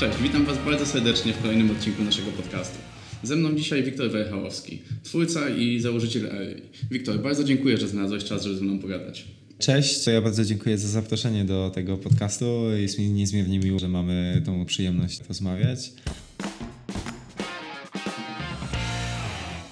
Cześć, witam Was bardzo serdecznie w kolejnym odcinku naszego podcastu. Ze mną dzisiaj Wiktor Wejchałowski, twórca i założyciel Eli. Wiktor, bardzo dziękuję, że znalazłeś czas, żeby ze mną pogadać. Cześć, ja bardzo dziękuję za zaproszenie do tego podcastu. Jest mi niezmiernie miło, że mamy tą przyjemność rozmawiać.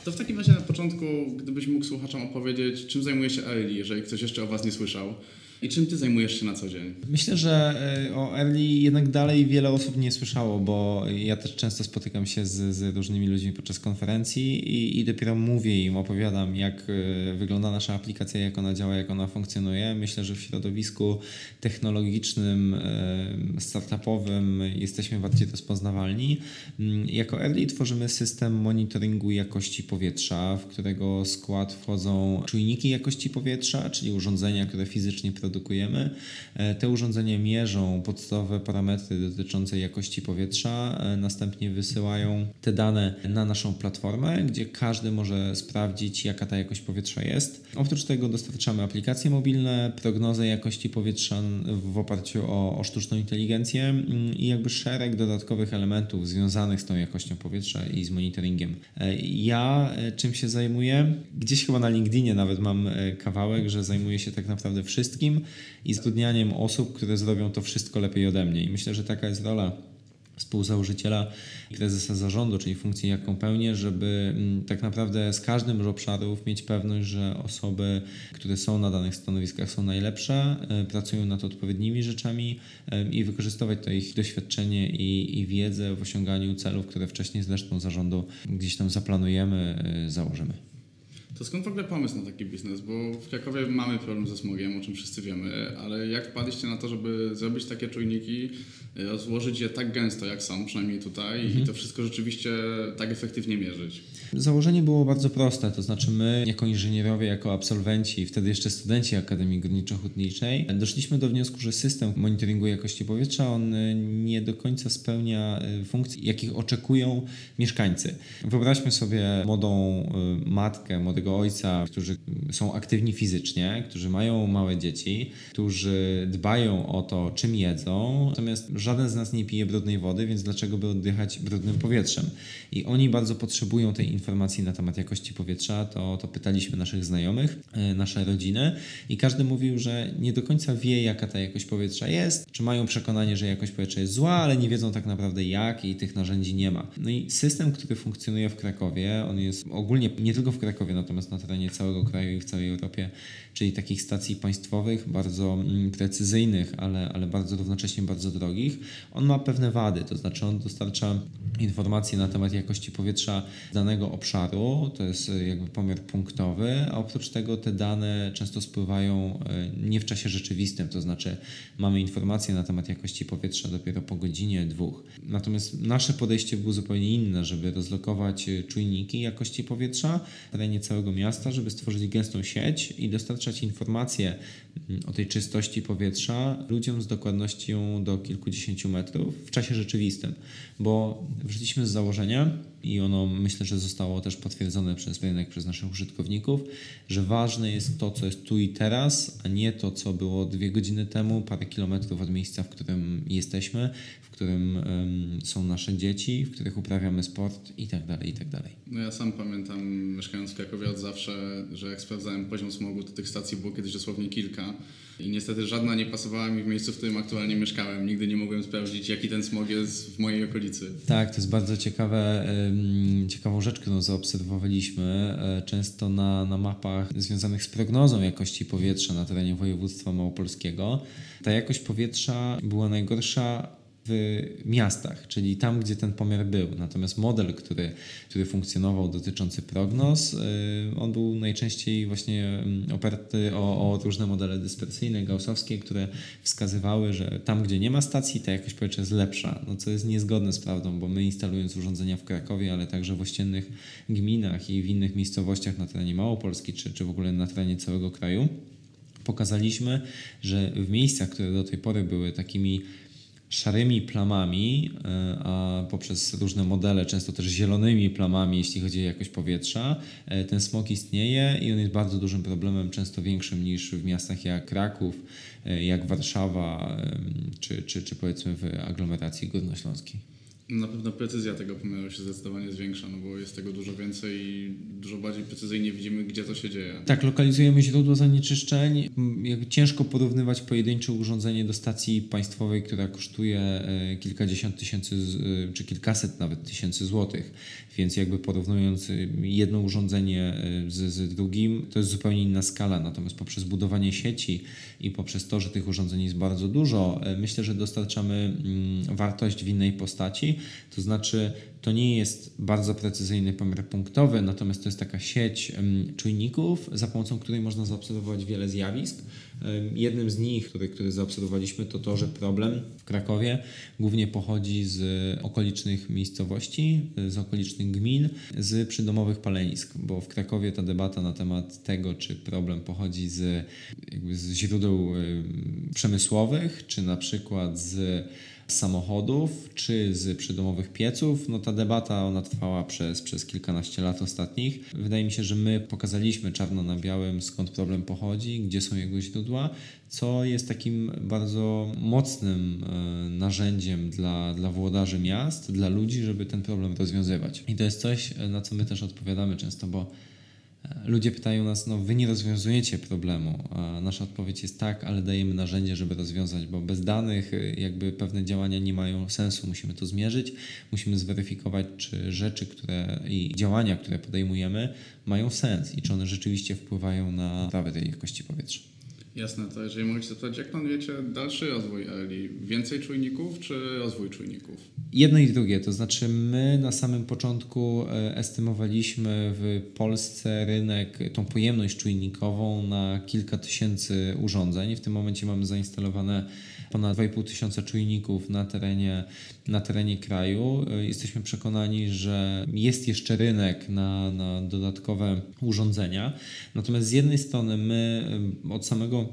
To w takim razie na początku, gdybyś mógł słuchaczom opowiedzieć, czym zajmuje się Eli, jeżeli ktoś jeszcze o Was nie słyszał. I czym ty zajmujesz się na co dzień? Myślę, że e, o Early jednak dalej wiele osób nie słyszało, bo ja też często spotykam się z, z różnymi ludźmi podczas konferencji i, i, dopiero mówię im, opowiadam, jak e, wygląda nasza aplikacja, jak ona działa, jak ona funkcjonuje. Myślę, że w środowisku technologicznym, e, startupowym jesteśmy bardziej rozpoznawalni. Mm, jako Early tworzymy system monitoringu jakości powietrza, w którego skład wchodzą czujniki jakości powietrza, czyli urządzenia, które fizycznie produkują produkujemy. E, te urządzenia mierzą podstawowe parametry dotyczące jakości powietrza, e, następnie wysyłają te dane na naszą platformę, gdzie każdy może sprawdzić, jaka ta jakość powietrza jest. Oprócz tego dostarczamy aplikacje mobilne, prognozę jakości powietrza w oparciu o, o sztuczną inteligencję mm, i jakby szereg dodatkowych elementów związanych z tą jakością powietrza i z monitoringiem. E, ja czym się zajmuję? Gdzieś chyba na LinkedInie nawet mam kawałek, że zajmuję się tak naprawdę wszystkim i zatrudnianiem osób, które zrobią to wszystko lepiej ode mnie. I myślę, że taka jest rola współzałożyciela i prezesa zarządu, czyli funkcji, jaką pełnię, żeby mm, tak naprawdę z każdym z obszarów mieć pewność, że osoby, które są na danych stanowiskach są najlepsze, e, pracują nad odpowiednimi rzeczami e, i wykorzystywać to ich doświadczenie i, i wiedzę w osiąganiu celów, które wcześniej z resztą zarządu gdzieś tam zaplanujemy, e, założymy. To skąd w ogóle pomysł na taki biznes? Bo w Krakowie mamy problem ze smogiem, o czym wszyscy wiemy, ale jak wpadliście na to, żeby zrobić takie czujniki, rozłożyć je tak gęsto jak są, przynajmniej tutaj, mhm. i to wszystko rzeczywiście tak efektywnie mierzyć? Założenie było bardzo proste, to znaczy my jako inżynierowie, jako absolwenci, wtedy jeszcze studenci Akademii Górniczo-Hutniczej, doszliśmy do wniosku, że system monitoringu jakości powietrza, on nie do końca spełnia y, funkcji, jakich oczekują mieszkańcy. Wyobraźmy sobie młodą matkę, młodego ojca, którzy są aktywni fizycznie, którzy mają małe dzieci, którzy dbają o to, czym jedzą, natomiast żaden z nas nie pije brudnej wody, więc dlaczego by oddychać brudnym powietrzem? I oni bardzo potrzebują tej informacji na temat jakości powietrza, to, to pytaliśmy naszych znajomych, e, nasze rodziny i każdy mówił, że nie do końca wie, jaka ta jakość powietrza jest, czy mają przekonanie, że jakość powietrza jest zła, ale nie wiedzą tak naprawdę jak i tych narzędzi nie ma. No i system, który funkcjonuje w Krakowie, on jest ogólnie nie tylko w Krakowie, natomiast natomiast na terenie całego kraju i w całej Europie, czyli takich stacji państwowych, bardzo mm, precyzyjnych, ale, ale bardzo równocześnie bardzo drogich, on ma pewne wady, to znaczy on dostarcza informacje na temat jakości powietrza danego obszaru, to jest e, jakby pomiar punktowy, a oprócz tego te dane często spływają e, nie w czasie rzeczywistym, to znaczy mamy informacje na temat jakości powietrza dopiero po godzinie, dwóch. Natomiast nasze podejście było zupełnie inne, żeby rozlokować e, czujniki jakości powietrza w terenie całego całego miasta, żeby stworzyć gęstą sieć i dostarczać informacje mm, o tej czystości powietrza ludziom z dokładnością do kilkudziesięciu metrów w czasie rzeczywistym, bo wróciliśmy z założenia i ono myślę, że zostało też potwierdzone przez rynek, przez naszych użytkowników, że ważne jest to, co jest tu i teraz, a nie to, co było dwie godziny temu, parę kilometrów od miejsca, w którym jesteśmy, w którym um, są nasze dzieci, w których uprawiamy sport i tak dalej, i tak dalej. No ja sam pamiętam, mieszkając w Krakowie od zawsze, że jak sprawdzałem poziom smogu, to tych stacji było kiedyś dosłownie kilka i niestety żadna nie pasowała mi w miejscu, w którym aktualnie mieszkałem. Nigdy nie mogłem sprawdzić, jaki ten smog jest w mojej okolicy. Tak, to jest bardzo ciekawe, ciekawą rzecz, którą zaobserwowaliśmy. E, często na, na mapach związanych z prognozą jakości powietrza na terenie województwa małopolskiego. Ta jakość powietrza była najgorsza w miastach, czyli tam, gdzie ten pomiar był. Natomiast model, który, który funkcjonował dotyczący prognoz, y, on był najczęściej właśnie mm, oparty o, o różne modele dyspersyjne, gaussowskie, które wskazywały, że tam, gdzie nie ma stacji, ta jakość powietrza jest lepsza, no co jest niezgodne z prawdą, bo my instalując urządzenia w Krakowie, ale także w ościennych gminach i w innych miejscowościach na terenie Małopolski, czy, czy w ogóle na terenie całego kraju, pokazaliśmy, że w miejscach, które do tej pory były takimi szarymi plamami, e, a poprzez różne modele, często też zielonymi plamami, jeśli chodzi o jakość powietrza. E, ten smog istnieje i on jest bardzo dużym problemem, często większym niż w miastach jak Kraków, e, jak Warszawa, czy, czy, czy powiedzmy w aglomeracji górnośląskiej. Na pewno precyzja tego pomiaru się zdecydowanie zwiększa, no bo jest tego dużo więcej i dużo bardziej precyzyjnie widzimy, gdzie to się dzieje. Tak, lokalizujemy źródło zanieczyszczeń. Ciężko porównywać pojedyncze urządzenie do stacji państwowej, która kosztuje e, kilkadziesiąt tysięcy, e, czy kilkaset nawet tysięcy złotych. Więc jakby porównując e, jedno urządzenie z, z drugim, to jest zupełnie inna skala. Natomiast poprzez budowanie sieci i poprzez to, że tych urządzeń jest bardzo dużo, myślę, że dostarczamy mm, wartość w innej postaci. To znaczy, to nie jest bardzo precyzyjny pomiar punktowy, natomiast to jest taka sieć czujników, za pomocą której można zaobserwować wiele zjawisk. Jednym z nich, który, który zaobserwowaliśmy, to to, że problem w Krakowie głównie pochodzi z okolicznych miejscowości, z okolicznych gmin, z przydomowych palenisk, bo w Krakowie ta debata na temat tego, czy problem pochodzi z, z źródeł em, przemysłowych, czy na przykład z samochodów czy z przydomowych pieców, no ta debata ona trwała przez, przez kilkanaście lat ostatnich. Wydaje mi się, że my pokazaliśmy czarno na białym skąd problem pochodzi, gdzie są jego źródła, co jest takim bardzo mocnym e, narzędziem dla, dla włodarzy miast, dla ludzi, żeby ten problem rozwiązywać. I to jest coś, na co my też odpowiadamy często, bo Ludzie pytają nas, no wy nie rozwiązujecie problemu, a nasza odpowiedź jest tak, ale dajemy narzędzie, żeby rozwiązać, bo bez danych y, jakby pewne działania nie mają sensu. Musimy to zmierzyć, musimy zweryfikować, czy rzeczy które i działania, które podejmujemy, mają sens i czy one rzeczywiście wpływają na poprawę tej jakości powietrza. Jasne, to jeżeli mogę zapytać, jak planujecie dalszy rozwój Eli? Więcej czujników czy rozwój czujników? Jedno i drugie, to znaczy my na samym początku e, estymowaliśmy w Polsce rynek, tą pojemność czujnikową na kilka tysięcy urządzeń. W tym momencie mamy zainstalowane ponad 2,5 tysiąca czujników na terenie, na terenie kraju. E, Jesteśmy przekonani, że jest jeszcze rynek na, na dodatkowe urządzenia. Natomiast z jednej strony my e, od samego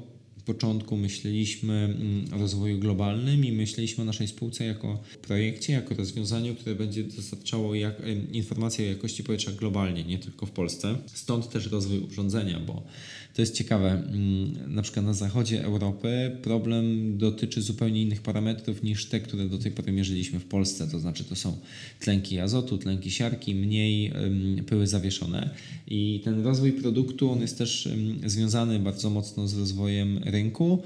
początku myśleliśmy mm, o rozwoju globalnym i myśleliśmy o naszej spółce jako projekcie, jako rozwiązaniu, które będzie dostarczało jak, em, informacje o jakości powietrza globalnie, nie tylko w Polsce. Stąd też rozwój urządzenia, bo to jest ciekawe. mm, Na przykład na zachodzie Europy problem dotyczy zupełnie innych parametrów niż te, które do tej pory mierzyliśmy w Polsce. To znaczy to są tlenki azotu, tlenki siarki, mniej pyły zawieszone. I ten rozwój produktu on jest też związany bardzo mocno z rozwojem rynku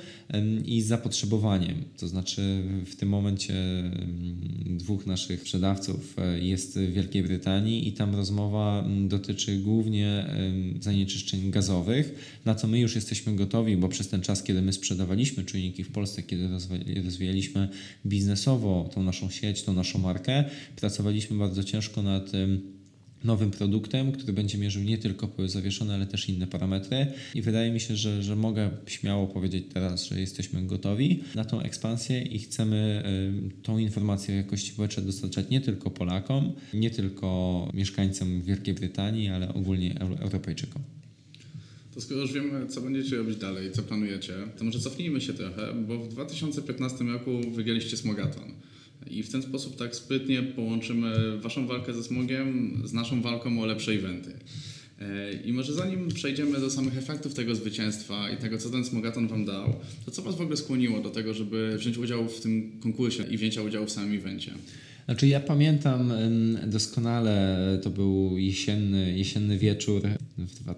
i zapotrzebowaniem. To znaczy w tym momencie dwóch naszych sprzedawców e, jest w Wielkiej Brytanii i tam rozmowa dotyczy głównie zanieczyszczeń gazowych, na co my już jesteśmy gotowi, bo przez ten czas, kiedy my sprzedawaliśmy czujniki w Polsce, kiedy rozwijaliśmy biznesowo tą naszą sieć, tą naszą markę, pracowaliśmy bardzo ciężko nad nowym produktem, który będzie mierzył nie tylko zawieszone, ale też inne parametry. I wydaje mi się, że, że mogę śmiało powiedzieć teraz, że jesteśmy gotowi na tą ekspansję i chcemy tą informację o jakości powietrza dostarczać nie tylko Polakom, nie tylko mieszkańcom Wielkiej Brytanii, ale ogólnie Euro- Europejczykom. To skoro już wiemy, co będziecie robić dalej, co planujecie, to może cofnijmy się trochę, bo w 2015 roku wygraliście Smogaton. I w ten sposób tak sprytnie połączymy waszą walkę ze smogiem z naszą walką o lepsze eventy. E, I może zanim przejdziemy do samych efektów tego zwycięstwa i tego, co ten Smogaton wam dał, to co was w ogóle skłoniło do tego, żeby wziąć udział w tym konkursie i wzięcia udziału w samym evencie? Znaczy ja pamiętam doskonale, to był jesienny, jesienny wieczór w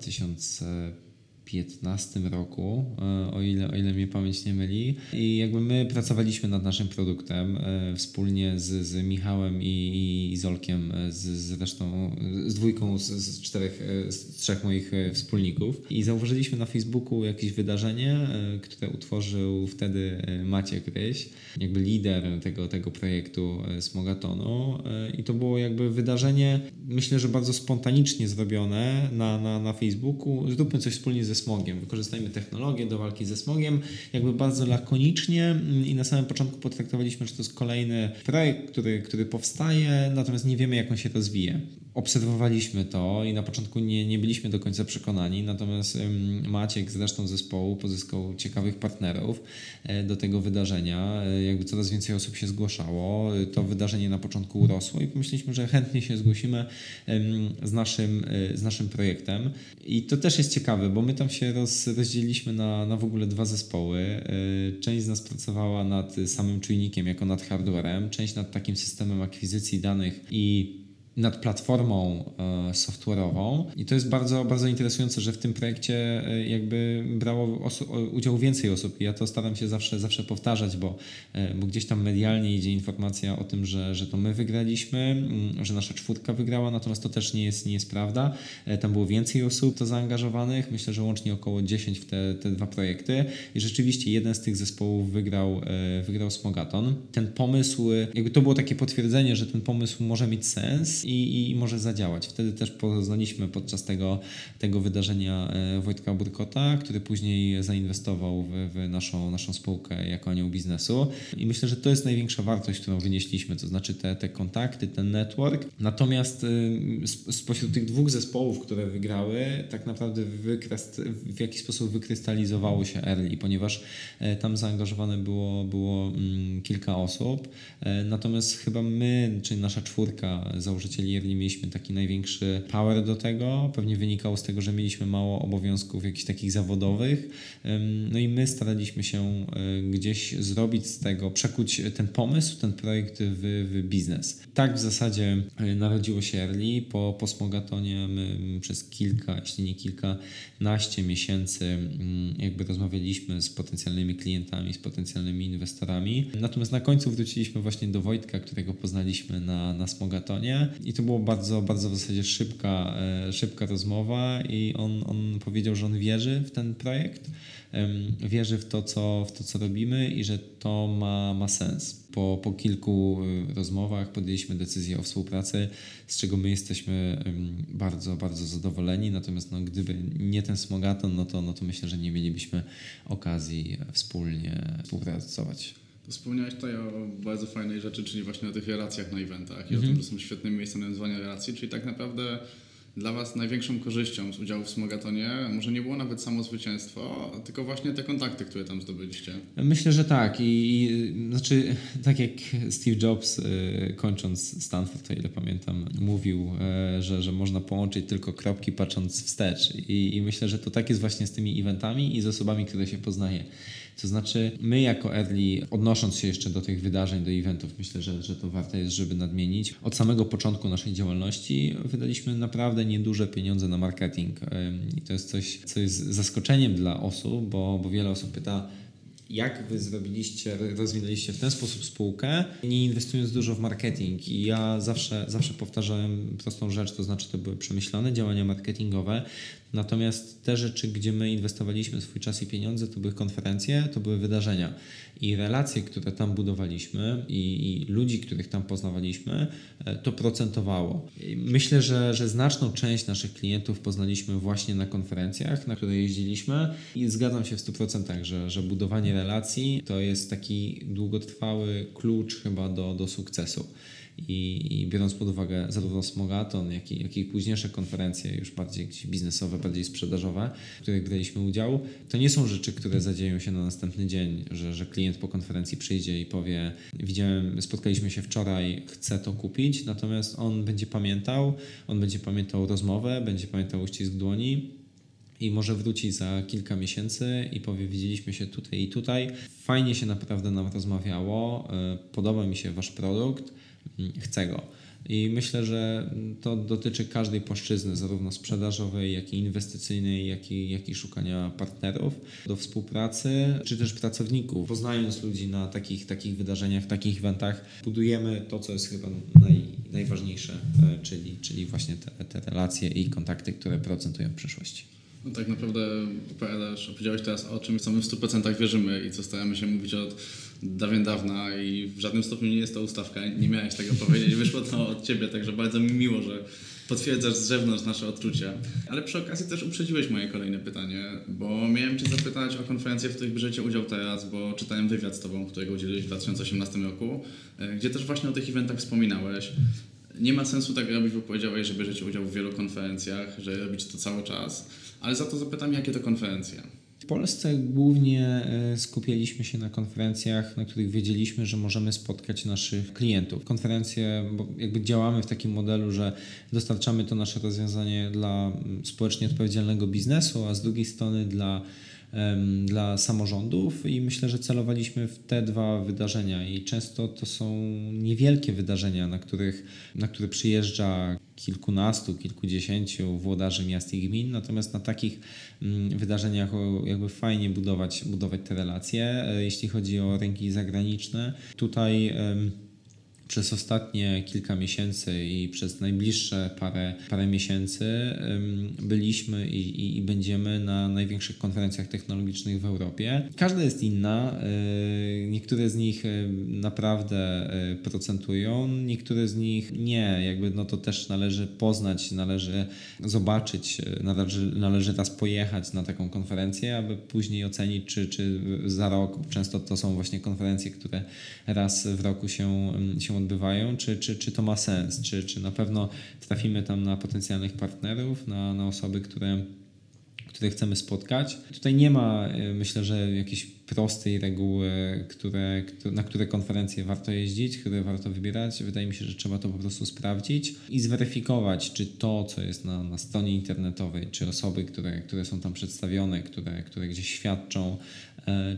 2015 roku, e, o ile, o ile mnie pamięć nie myli. I jakby my pracowaliśmy nad naszym produktem e, wspólnie z, z Michałem i, i Zolkiem, e, z, z resztą, z dwójką z, z czterech, z trzech moich wspólników. I zauważyliśmy na Facebooku jakieś wydarzenie, które utworzył wtedy Maciek Ryś, jakby lider tego, tego projektu Smogatonu. I to było jakby wydarzenie, myślę, że bardzo spontanicznie zrobione na, na, na Facebooku. Zróbmy coś wspólnie ze smogiem, wykorzystajmy technologię do walki ze smogiem, jakby bardzo lakonicznie mm, i na samym początku potraktowaliśmy, że to jest kolejny projekt, który, który powstaje, natomiast nie wiemy, jak on się rozwije. Obserwowaliśmy to i na początku nie, nie byliśmy do końca przekonani, natomiast Maciek z resztą zespołu pozyskał ciekawych partnerów e, do tego wydarzenia. E, Jakby coraz więcej osób się zgłaszało. E, To wydarzenie na początku urosło i pomyśleliśmy, że chętnie się zgłosimy z naszym, z naszym projektem. I to też jest ciekawe, bo my tam się roz, rozdzieliliśmy na, na w ogóle dwa zespoły. Część z nas pracowała nad samym czujnikiem jako nad hardwarem, część nad takim systemem akwizycji danych i nad platformą e, software'ową i to jest bardzo, bardzo interesujące, że w tym projekcie e, jakby brało udział więcej osób i ja to staram się zawsze, zawsze powtarzać, bo, e, bo gdzieś tam medialnie idzie informacja o tym, że, że to my wygraliśmy, mm, że nasza czwórka wygrała, natomiast to też nie jest, nie jest prawda. Tam było więcej osób to zaangażowanych, myślę, że łącznie około 10 w te, te dwa projekty i rzeczywiście jeden z tych zespołów wygrał, wygrał Smogaton. Ten pomysł, jakby to było takie potwierdzenie, że ten pomysł może mieć sens i, i może zadziałać. Wtedy też poznaliśmy podczas tego, tego wydarzenia e, Wojtka Burkota, który później zainwestował w, w naszą, naszą spółkę jako anioł biznesu i myślę, że to jest największa wartość, którą wynieśliśmy, to znaczy te, te kontakty, ten network. Natomiast y, spośród tych dwóch zespołów, które wygrały, tak naprawdę w jakiś sposób wykrystalizowało się Early, ponieważ e, tam zaangażowane było, było mm, kilka osób. E, Natomiast chyba my, czyli nasza czwórka założycieli Early, mieliśmy taki największy power do tego. Pewnie wynikało z tego, że mieliśmy mało obowiązków jakichś takich zawodowych. No i my staraliśmy się e, gdzieś zrobić z tego, przekuć ten pomysł, ten projekt w, w biznes. Tak w zasadzie e, narodziło się Early. Po, po Smogatonie my przez kilka, jeśli nie kilkanaście miesięcy jakby rozmawialiśmy z potencjalnymi klientami, z potencjalnymi inwestorami. Natomiast na końcu wróciliśmy właśnie do Wojtka, którego poznaliśmy na, na Smogatonie i to było bardzo, bardzo w zasadzie szybka, e, szybka rozmowa i on, on powiedział, że on wierzy w ten projekt, wierzy w to, co, w to, co robimy i że to ma, ma sens. Po, po kilku y, rozmowach podjęliśmy decyzję o współpracy, z czego my jesteśmy bardzo, bardzo zadowoleni. Natomiast no, gdyby nie ten smogaton, no to, no to myślę, że nie mielibyśmy okazji wspólnie współpracować. Wspomniałeś tutaj o bardzo fajnej rzeczy, czyli właśnie o tych relacjach na eventach i o Mhm. tym, że są świetnym miejscem na nazywanie relacji, czyli tak naprawdę dla Was największą korzyścią z udziału w Smogatonie może nie było nawet samo zwycięstwo, tylko właśnie te kontakty, które tam zdobyliście. Myślę, że tak. I, i znaczy, tak jak Steve Jobs y, kończąc Stanford, o ile pamiętam, mówił, y, że, że można połączyć tylko kropki patrząc wstecz. I, I myślę, że to tak jest właśnie z tymi eventami i z osobami, które się poznaje. To znaczy, my jako Early, odnosząc się jeszcze do tych wydarzeń, do eventów, myślę, że, że to warto jest, żeby nadmienić. Od samego początku naszej działalności wydaliśmy naprawdę nieduże pieniądze na marketing. I to jest coś, co jest zaskoczeniem dla osób, bo, bo wiele osób pyta, jak wy zrobiliście, rozwinęliście w ten sposób spółkę, nie inwestując dużo w marketing. I ja zawsze, zawsze powtarzałem prostą rzecz, to znaczy to były przemyślane działania marketingowe. Natomiast te rzeczy, gdzie my inwestowaliśmy swój czas i pieniądze, to były konferencje, to były wydarzenia. I relacje, które tam budowaliśmy i, i ludzi, których tam poznawaliśmy, e, to procentowało. I myślę, że, że znaczną część naszych klientów poznaliśmy właśnie na konferencjach, na które jeździliśmy i zgadzam się w 100%, że, że budowanie relacji to jest taki długotrwały klucz chyba do, do sukcesu. I, biorąc pod uwagę zarówno Smogaton, jak i, jak i późniejsze konferencje, już bardziej biznesowe, bardziej sprzedażowe, w których braliśmy udział, to nie są rzeczy, które zadzieją się na następny dzień, że, że klient po konferencji przyjdzie i powie: Widziałem, spotkaliśmy się wczoraj, chcę to kupić. Natomiast on będzie pamiętał, on będzie pamiętał rozmowę, będzie pamiętał uścisk dłoni, i może wróci za kilka miesięcy i powie: Widzieliśmy się tutaj i tutaj. Fajnie się naprawdę nam rozmawiało, y, podoba mi się Wasz produkt, chcę go. I myślę, że to dotyczy każdej płaszczyzny, zarówno sprzedażowej, jak i inwestycyjnej, jak i, jak i szukania partnerów do współpracy, czy też pracowników. Poznając ludzi na takich, takich wydarzeniach, takich eventach, budujemy to, co jest chyba naj, najważniejsze, e, czyli, czyli właśnie te, te relacje i kontakty, które procentują w przyszłości. No tak naprawdę opowiadasz, opowiedziałeś teraz o czymś, co my w 100% wierzymy i co staramy się mówić od dawien dawna i w żadnym stopniu nie jest to ustawka, nie miałeś tego powiedzieć, wyszło to od Ciebie, także bardzo mi miło, że potwierdzasz z zewnątrz nasze odczucia. Ale przy okazji też uprzedziłeś moje kolejne pytanie, bo miałem Cię zapytać o konferencje, w których bierzecie udział teraz, bo czytałem wywiad z Tobą, którego udzieliłeś w 2018 roku, e, gdzie też właśnie o tych eventach wspominałeś. nie ma sensu tak robić, bo powiedziałeś, że bierzecie udział w wielu konferencjach, że robicie to cały czas, ale za to zapytam, jakie to konferencje? W Polsce głównie e, skupialiśmy się na konferencjach, na których wiedzieliśmy, że możemy spotkać naszych klientów. Konferencje, bo jakby działamy w takim modelu, że dostarczamy to nasze rozwiązanie dla mm, społecznie odpowiedzialnego biznesu, a z drugiej strony dla dla samorządów i myślę, że celowaliśmy w te dwa wydarzenia i często to są niewielkie wydarzenia, na, których, na które przyjeżdża kilkunastu, kilkudziesięciu włodarzy miast i gmin, natomiast na takich mm, wydarzeniach jakby fajnie budować, budować te relacje. E, Jeśli chodzi o rynki zagraniczne, tutaj przez ostatnie kilka miesięcy i przez najbliższe parę, parę miesięcy byliśmy i, i, i będziemy na największych konferencjach technologicznych w Europie. Każda jest inna. y, Niektóre z nich y, naprawdę y, procentują, niektóre z nich nie. Jakby no to też należy poznać, należy zobaczyć, należy, należy raz pojechać na taką konferencję, aby później ocenić, czy, czy za rok, często to są właśnie konferencje, które raz w roku się, się odbywają, czy, czy, czy to ma sens, czy, czy na pewno trafimy tam na potencjalnych partnerów, na, na osoby, które, które chcemy spotkać. Tutaj nie ma, e, myślę, że jakiejś prostej reguły, które, któ- na które konferencje warto jeździć, które warto wybierać. Wydaje mi się, że trzeba to po prostu sprawdzić i zweryfikować, czy to, co jest na, na stronie internetowej, czy osoby, które, które są tam przedstawione, które, które gdzieś świadczą,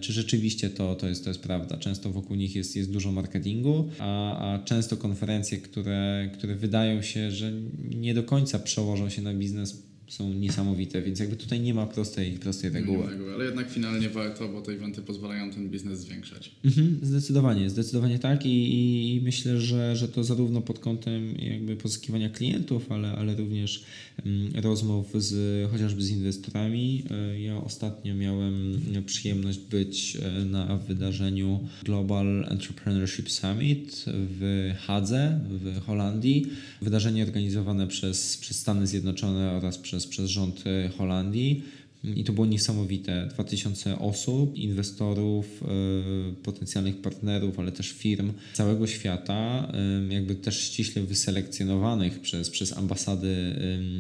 czy rzeczywiście to, to, jest, to jest prawda. Często wokół nich jest, jest dużo marketingu, a, a często konferencje, które, które wydają się, że nie do końca przełożą się na biznes, są niesamowite, więc jakby tutaj nie ma prostej, prostej reguły. Reguły, Ale jednak finalnie warto, bo te eventy pozwalają ten biznes zwiększać. Mhm, zdecydowanie, zdecydowanie tak I, i, i myślę, że, że to zarówno pod kątem jakby pozyskiwania klientów, ale, ale również mm, rozmów z chociażby z inwestorami. E, Ja ostatnio miałem przyjemność być e, na wydarzeniu Global Entrepreneurship Summit w Hadze w Holandii. Wydarzenie organizowane przez, przez Stany Zjednoczone oraz przez, przez rząd e, Holandii. I to było niesamowite. 2000 osób, inwestorów, y, potencjalnych partnerów, ale też firm całego świata, jakby też ściśle wyselekcjonowanych przez, przez ambasady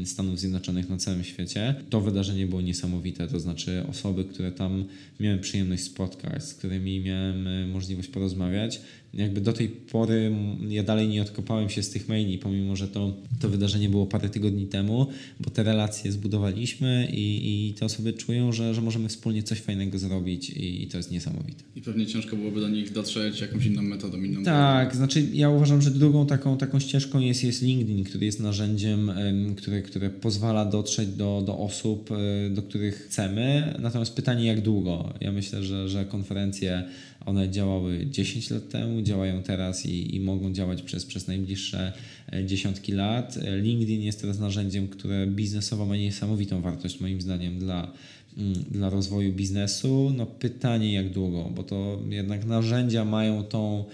Stanów Zjednoczonych na całym świecie. To wydarzenie było niesamowite, to znaczy osoby, które tam miałem przyjemność spotkać, z którymi miałem y, możliwość porozmawiać. Jakby do tej pory ja dalej nie odkopałem się z tych maili, pomimo że to, to wydarzenie było parę tygodni temu, bo te relacje zbudowaliśmy i, i te osoby czują, że, że możemy wspólnie coś fajnego zrobić i, i to jest niesamowite. I pewnie ciężko byłoby do nich dotrzeć jakąś inną metodą, inną Tak, znaczy ja uważam, że drugą taką, taką ścieżką jest, jest LinkedIn, który jest narzędziem, em, które, które pozwala dotrzeć do, do osób, e, do których chcemy. Natomiast pytanie, jak długo? Ja myślę, że, że konferencje one działały 10 lat temu, działają teraz i, i mogą działać przez, przez najbliższe e, dziesiątki lat. LinkedIn jest teraz narzędziem, które biznesowo ma niesamowitą wartość moim zdaniem dla, mm, dla rozwoju biznesu. No pytanie jak długo, bo to jednak narzędzia mają tą,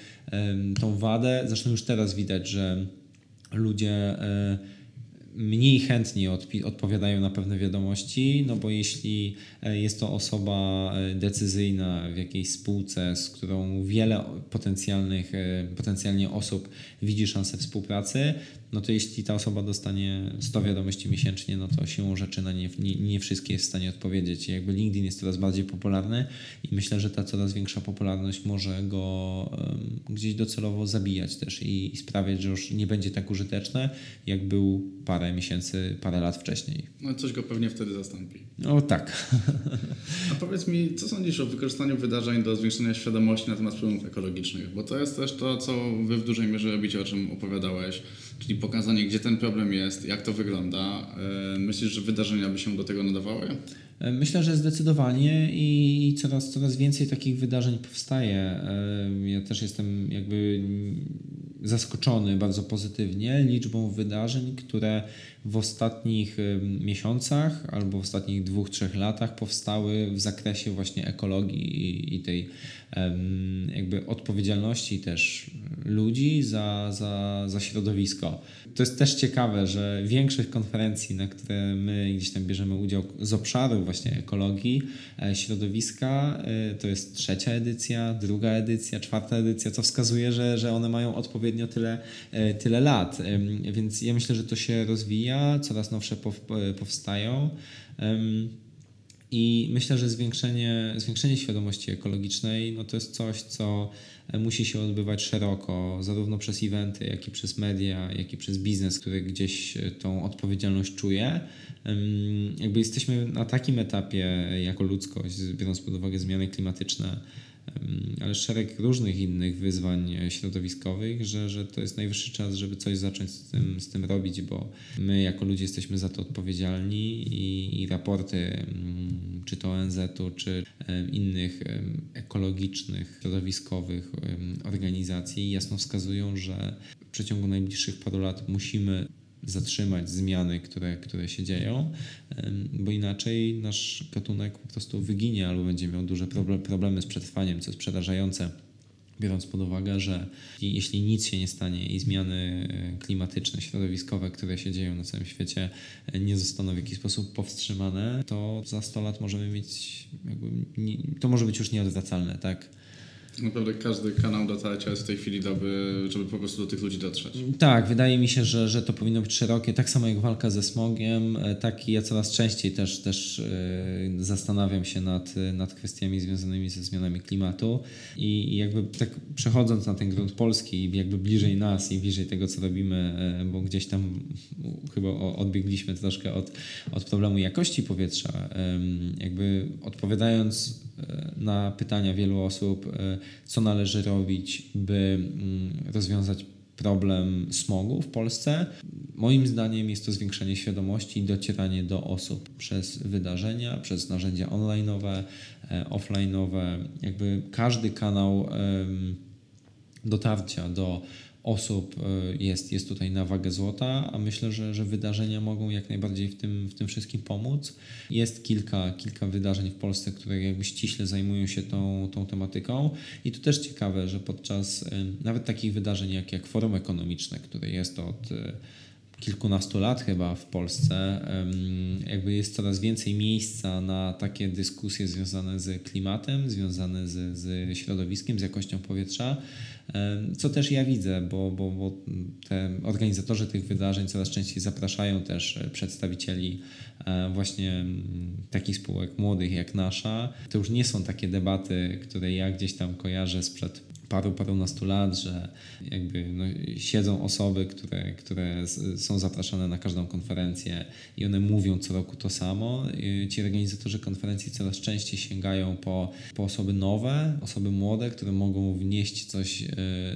tą wadę. Zresztą już teraz widać, że ludzie e, mniej chętnie odpowiadają na pewne wiadomości, no bo jeśli e, jest to osoba e, decyzyjna w jakiejś spółce, z którą wiele potencjalnych, e, potencjalnie osób widzi szansę współpracy, no to jeśli ta osoba dostanie 100 wiadomości miesięcznie, no to siłą rzeczy na nie, nie, nie wszystkie jest w stanie odpowiedzieć. Jakby LinkedIn jest coraz bardziej popularny i myślę, że ta coraz większa popularność może go em, gdzieś docelowo zabijać też i, i sprawiać, że już nie będzie tak użyteczne, jak był parę miesięcy, parę lat wcześniej. No coś go pewnie wtedy zastąpi. No tak. A powiedz mi, co sądzisz o wykorzystaniu wydarzeń do zwiększenia świadomości na temat problemów ekologicznych? Bo to jest też to, co wy w dużej mierze robicie, o czym opowiadałeś, czyli pokazanie, gdzie ten problem jest, jak to wygląda. E, Myślisz, że wydarzenia by się do tego nadawały? Myślę, że zdecydowanie i coraz, coraz więcej takich wydarzeń powstaje. Ja też jestem jakby zaskoczony bardzo pozytywnie liczbą wydarzeń, które w ostatnich miesiącach albo w ostatnich dwóch, trzech latach powstały w zakresie właśnie ekologii i, i tej jakby odpowiedzialności też ludzi za, za, za środowisko. To jest też ciekawe, że większość konferencji, na które my gdzieś tam bierzemy udział z obszaru właśnie ekologii, e, środowiska, e, to jest trzecia edycja, druga edycja, czwarta edycja, co wskazuje, że, że one mają odpowiednio tyle, e, tyle lat. Więc ja myślę, że to się rozwija, coraz nowsze pow- powstają. I myślę, że zwiększenie, zwiększenie świadomości ekologicznej no to jest coś, co e, musi się odbywać szeroko, zarówno przez eventy, jak i przez media, jak i przez biznes, który gdzieś e, tą odpowiedzialność czuje. Jakby jesteśmy na takim etapie e, jako ludzkość, biorąc pod uwagę zmiany klimatyczne, ale szereg różnych innych wyzwań e, środowiskowych, że, że to jest najwyższy czas, żeby coś zacząć z tym, z tym robić, bo my jako ludzie jesteśmy za to odpowiedzialni i, i raporty, czy to ONZ-u, czy innych ekologicznych, środowiskowych organizacji jasno wskazują, że w przeciągu najbliższych paru lat musimy zatrzymać zmiany, które, które się dzieją, bo inaczej nasz gatunek po prostu wyginie albo będzie miał duże proble- problemy z przetrwaniem, co jest przerażające. Biorąc pod uwagę, że jeśli nic się nie stanie i zmiany e, klimatyczne, środowiskowe, które się dzieją na całym świecie, e, nie zostaną w jakiś sposób powstrzymane, to za 100 lat możemy mieć, jakby, to może być już nieodwracalne, tak? Naprawdę każdy kanał dotarcia jest w tej chwili dobry, żeby po prostu do tych ludzi dotrzeć. Tak, wydaje mi się, że, że to powinno być szerokie, tak samo jak walka ze smogiem, e, tak i ja coraz częściej też, też e, zastanawiam się nad, nad kwestiami związanymi ze zmianami klimatu i, jakby tak przechodząc na ten grunt polski, jakby bliżej nas i bliżej tego, co robimy, e, bo gdzieś tam chyba odbiegliśmy troszkę od, od problemu jakości powietrza, jakby odpowiadając na pytania wielu osób, e, co należy robić, by mm, rozwiązać problem smogu w Polsce. Moim zdaniem jest to zwiększenie świadomości i docieranie do osób przez wydarzenia, przez narzędzia online'owe, e, offline'owe. Jakby każdy kanał dotarcia do osób e, jest, jest tutaj na wagę złota, a myślę, że, że wydarzenia mogą jak najbardziej w tym, w tym wszystkim pomóc. Jest kilka, kilka wydarzeń w Polsce, które jakby ściśle zajmują się tą, tą tematyką i to też ciekawe, że podczas e, nawet takich wydarzeń jak, jak Forum Ekonomiczne, które jest od e, kilkunastu lat chyba w Polsce, jakby jest coraz więcej miejsca na takie dyskusje związane z klimatem, związane z, z środowiskiem, z jakością powietrza, co też ja widzę, bo, bo, bo te organizatorzy tych wydarzeń coraz częściej zapraszają też e, przedstawicieli e, właśnie mm, takich spółek młodych jak nasza. To już nie są takie debaty, które ja gdzieś tam kojarzę sprzed paru, parunastu lat, że jakby no, siedzą osoby, które, które są zapraszane na każdą konferencję i one mówią co roku to samo. Ci organizatorzy konferencji coraz częściej sięgają po, po osoby nowe, osoby młode, które mogą wnieść coś e,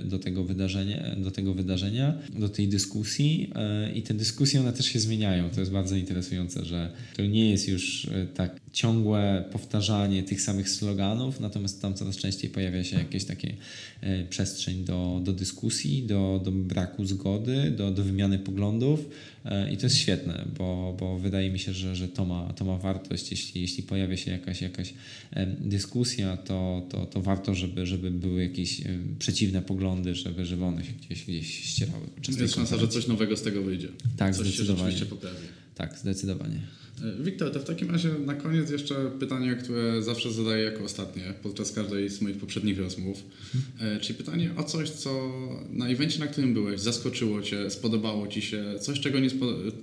do tego wydarzenia, do tego wydarzenia, do tej dyskusji e, i te dyskusje one też się zmieniają. To jest bardzo interesujące, że to nie jest już e, tak ciągłe powtarzanie tych samych sloganów, natomiast tam coraz częściej pojawia się jakieś takie przestrzeń do, do dyskusji, do, do braku zgody, do, do wymiany poglądów e, i to jest świetne, bo, bo wydaje mi się, że, że to, ma, to ma wartość. Jeśli, jeśli pojawia się jakaś, jakaś em, dyskusja, to, to, to warto, żeby, żeby były jakieś przeciwne poglądy, żeby, żeby one się gdzieś, gdzieś ścierały. Jest szansa, że coś nowego z tego wyjdzie. Tak, coś się zdecydowanie. rzeczywiście poprawi. Tak, zdecydowanie. E, Wiktor, to w takim razie na koniec jeszcze pytanie, które zawsze zadaję jako ostatnie podczas każdej z moich poprzednich rozmów. E, Czyli pytanie o coś, co na evencie, na którym byłeś, zaskoczyło Cię, spodobało Ci się, coś, czego, nie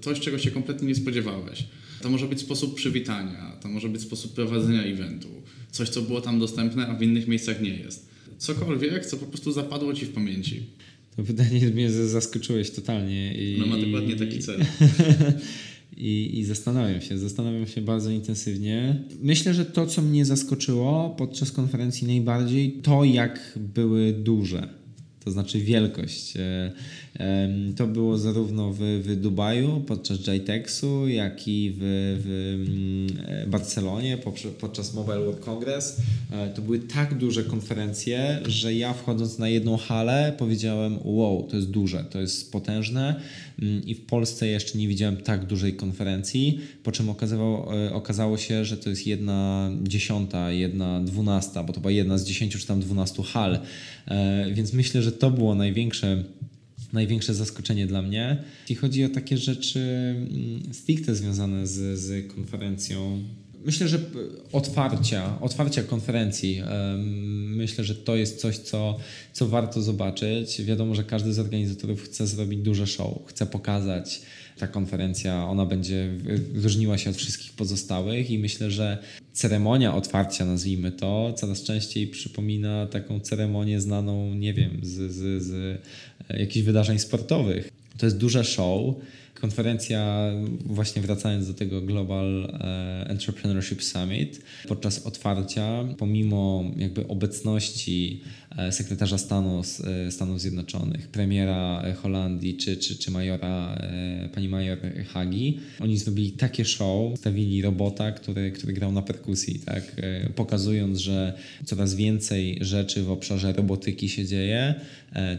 coś, czego się kompletnie nie spodziewałeś. To może być sposób przywitania, to może być sposób prowadzenia eventu, coś, co było tam dostępne, a w innych miejscach nie jest. Cokolwiek, co po prostu zapadło Ci w pamięci. To pytanie mnie zaskoczyłeś totalnie. I, No ma dokładnie taki cel. I, I zastanawiam się, zastanawiam się bardzo intensywnie. Myślę, że to, co mnie zaskoczyło podczas konferencji najbardziej, to jak były duże. To znaczy wielkość. E, To było zarówno w, w Dubaju podczas JTEX-u, jak i w, w mm, e, Barcelonie podczas Mobile World Congress. E, To były tak duże konferencje, że ja wchodząc na jedną halę powiedziałem wow, to jest duże, to jest potężne i w Polsce jeszcze nie widziałem tak dużej konferencji, po czym okazało, e, okazało się, że to jest jedna dziesiąta, jedna dwunasta, bo to była jedna z dziesięciu czy tam dwunastu hal, E, więc myślę, że to było największe największe zaskoczenie dla mnie. Jeśli chodzi o takie rzeczy mm, stricte związane z, z konferencją, Myślę, że otwarcia, otwarcia konferencji, myślę, że to jest coś, co, co warto zobaczyć. Wiadomo, że każdy z organizatorów chce zrobić duże show, chce pokazać, ta konferencja, ona będzie różniła się od wszystkich pozostałych i myślę, że ceremonia otwarcia, nazwijmy to, coraz częściej przypomina taką ceremonię znaną, nie wiem, z, z, z jakichś wydarzeń sportowych. To jest duże show, Konferencja, właśnie wracając do tego Global e, Entrepreneurship Summit, podczas otwarcia, pomimo jakby obecności e, sekretarza stanu e, Stanów Zjednoczonych, premiera Holandii czy, czy, czy majora, pani major Hagi, oni zrobili takie show, stawili robota, który, który grał na perkusji, tak? pokazując, że coraz więcej rzeczy w obszarze robotyki się dzieje,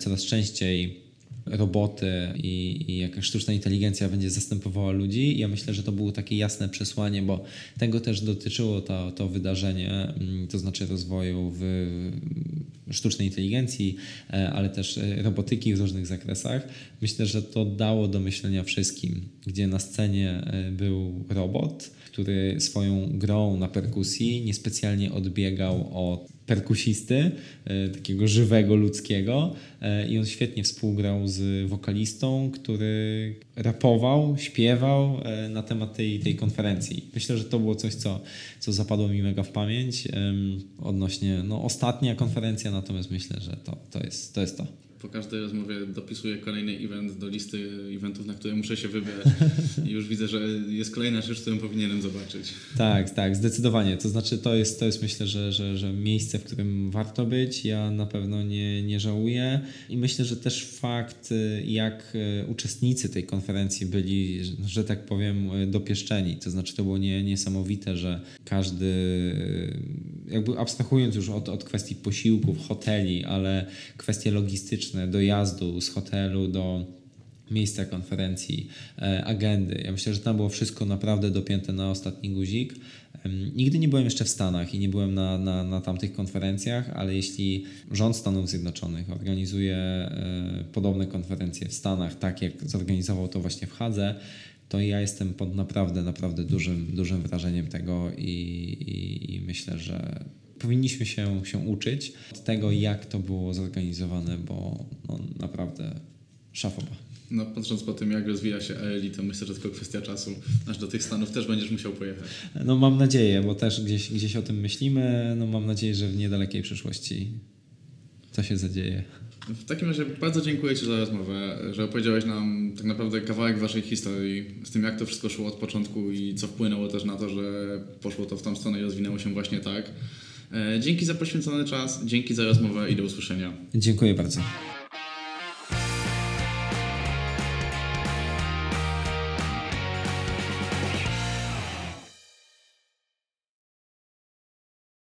coraz częściej roboty i, i jakaś sztuczna inteligencja będzie zastępowała ludzi. Ja myślę, że to było takie jasne przesłanie, bo tego też dotyczyło to, to wydarzenie, mm, to znaczy rozwoju w sztucznej inteligencji, e, ale też e, robotyki w różnych zakresach. Myślę, że to dało do myślenia wszystkim, gdzie na scenie e, był robot, który swoją grą na perkusji niespecjalnie odbiegał od perkusisty, e, takiego żywego, ludzkiego e, i on świetnie współgrał z wokalistą, który rapował, śpiewał e, na temat tej, tej konferencji. Myślę, że to było coś, co, co zapadło mi mega w pamięć odnośnie, no ostatnia konferencja, natomiast myślę, że to, to, jest, to jest to po każdej rozmowie dopisuję kolejny event do listy eventów, na które muszę się wybrać i już widzę, że jest kolejna rzecz, którą powinienem zobaczyć. Tak, tak, zdecydowanie. To znaczy to jest, to jest myślę, że, że, że miejsce, w którym warto być. Ja na pewno nie, nie żałuję i myślę, że też fakt, jak e, uczestnicy tej konferencji byli, że tak powiem, dopieszczeni. To znaczy to było nie, niesamowite, że każdy, jakby abstrahując już od, od kwestii posiłków, hoteli, ale kwestie logistyczne, dojazdu z hotelu do miejsca konferencji, e, agendy. Ja myślę, że tam było wszystko naprawdę dopięte na ostatni guzik. Nigdy nie byłem jeszcze w Stanach i nie byłem na, na, na tamtych konferencjach, ale jeśli rząd Stanów Zjednoczonych organizuje e, podobne konferencje w Stanach, tak jak zorganizował to właśnie w Hadze, to ja jestem pod naprawdę, naprawdę dużym, dużym wrażeniem tego i, i, i myślę, że powinniśmy się, się uczyć od tego, jak to było zorganizowane, bo no, naprawdę szafoba. No, patrząc po tym, jak rozwija się ELI, to myślę, że tylko kwestia czasu, aż do tych Stanów też będziesz musiał pojechać. No mam nadzieję, bo też gdzieś, gdzieś o tym myślimy. No mam nadzieję, że w niedalekiej przyszłości to się zadzieje. W takim razie bardzo dziękuję Ci za rozmowę, że opowiedziałeś nam tak naprawdę kawałek Waszej historii, z tym jak to wszystko szło od początku i co wpłynęło też na to, że poszło to w tą stronę i rozwinęło się właśnie tak. E, dzięki za poświęcony czas, dzięki za rozmowę i do usłyszenia. Dziękuję bardzo.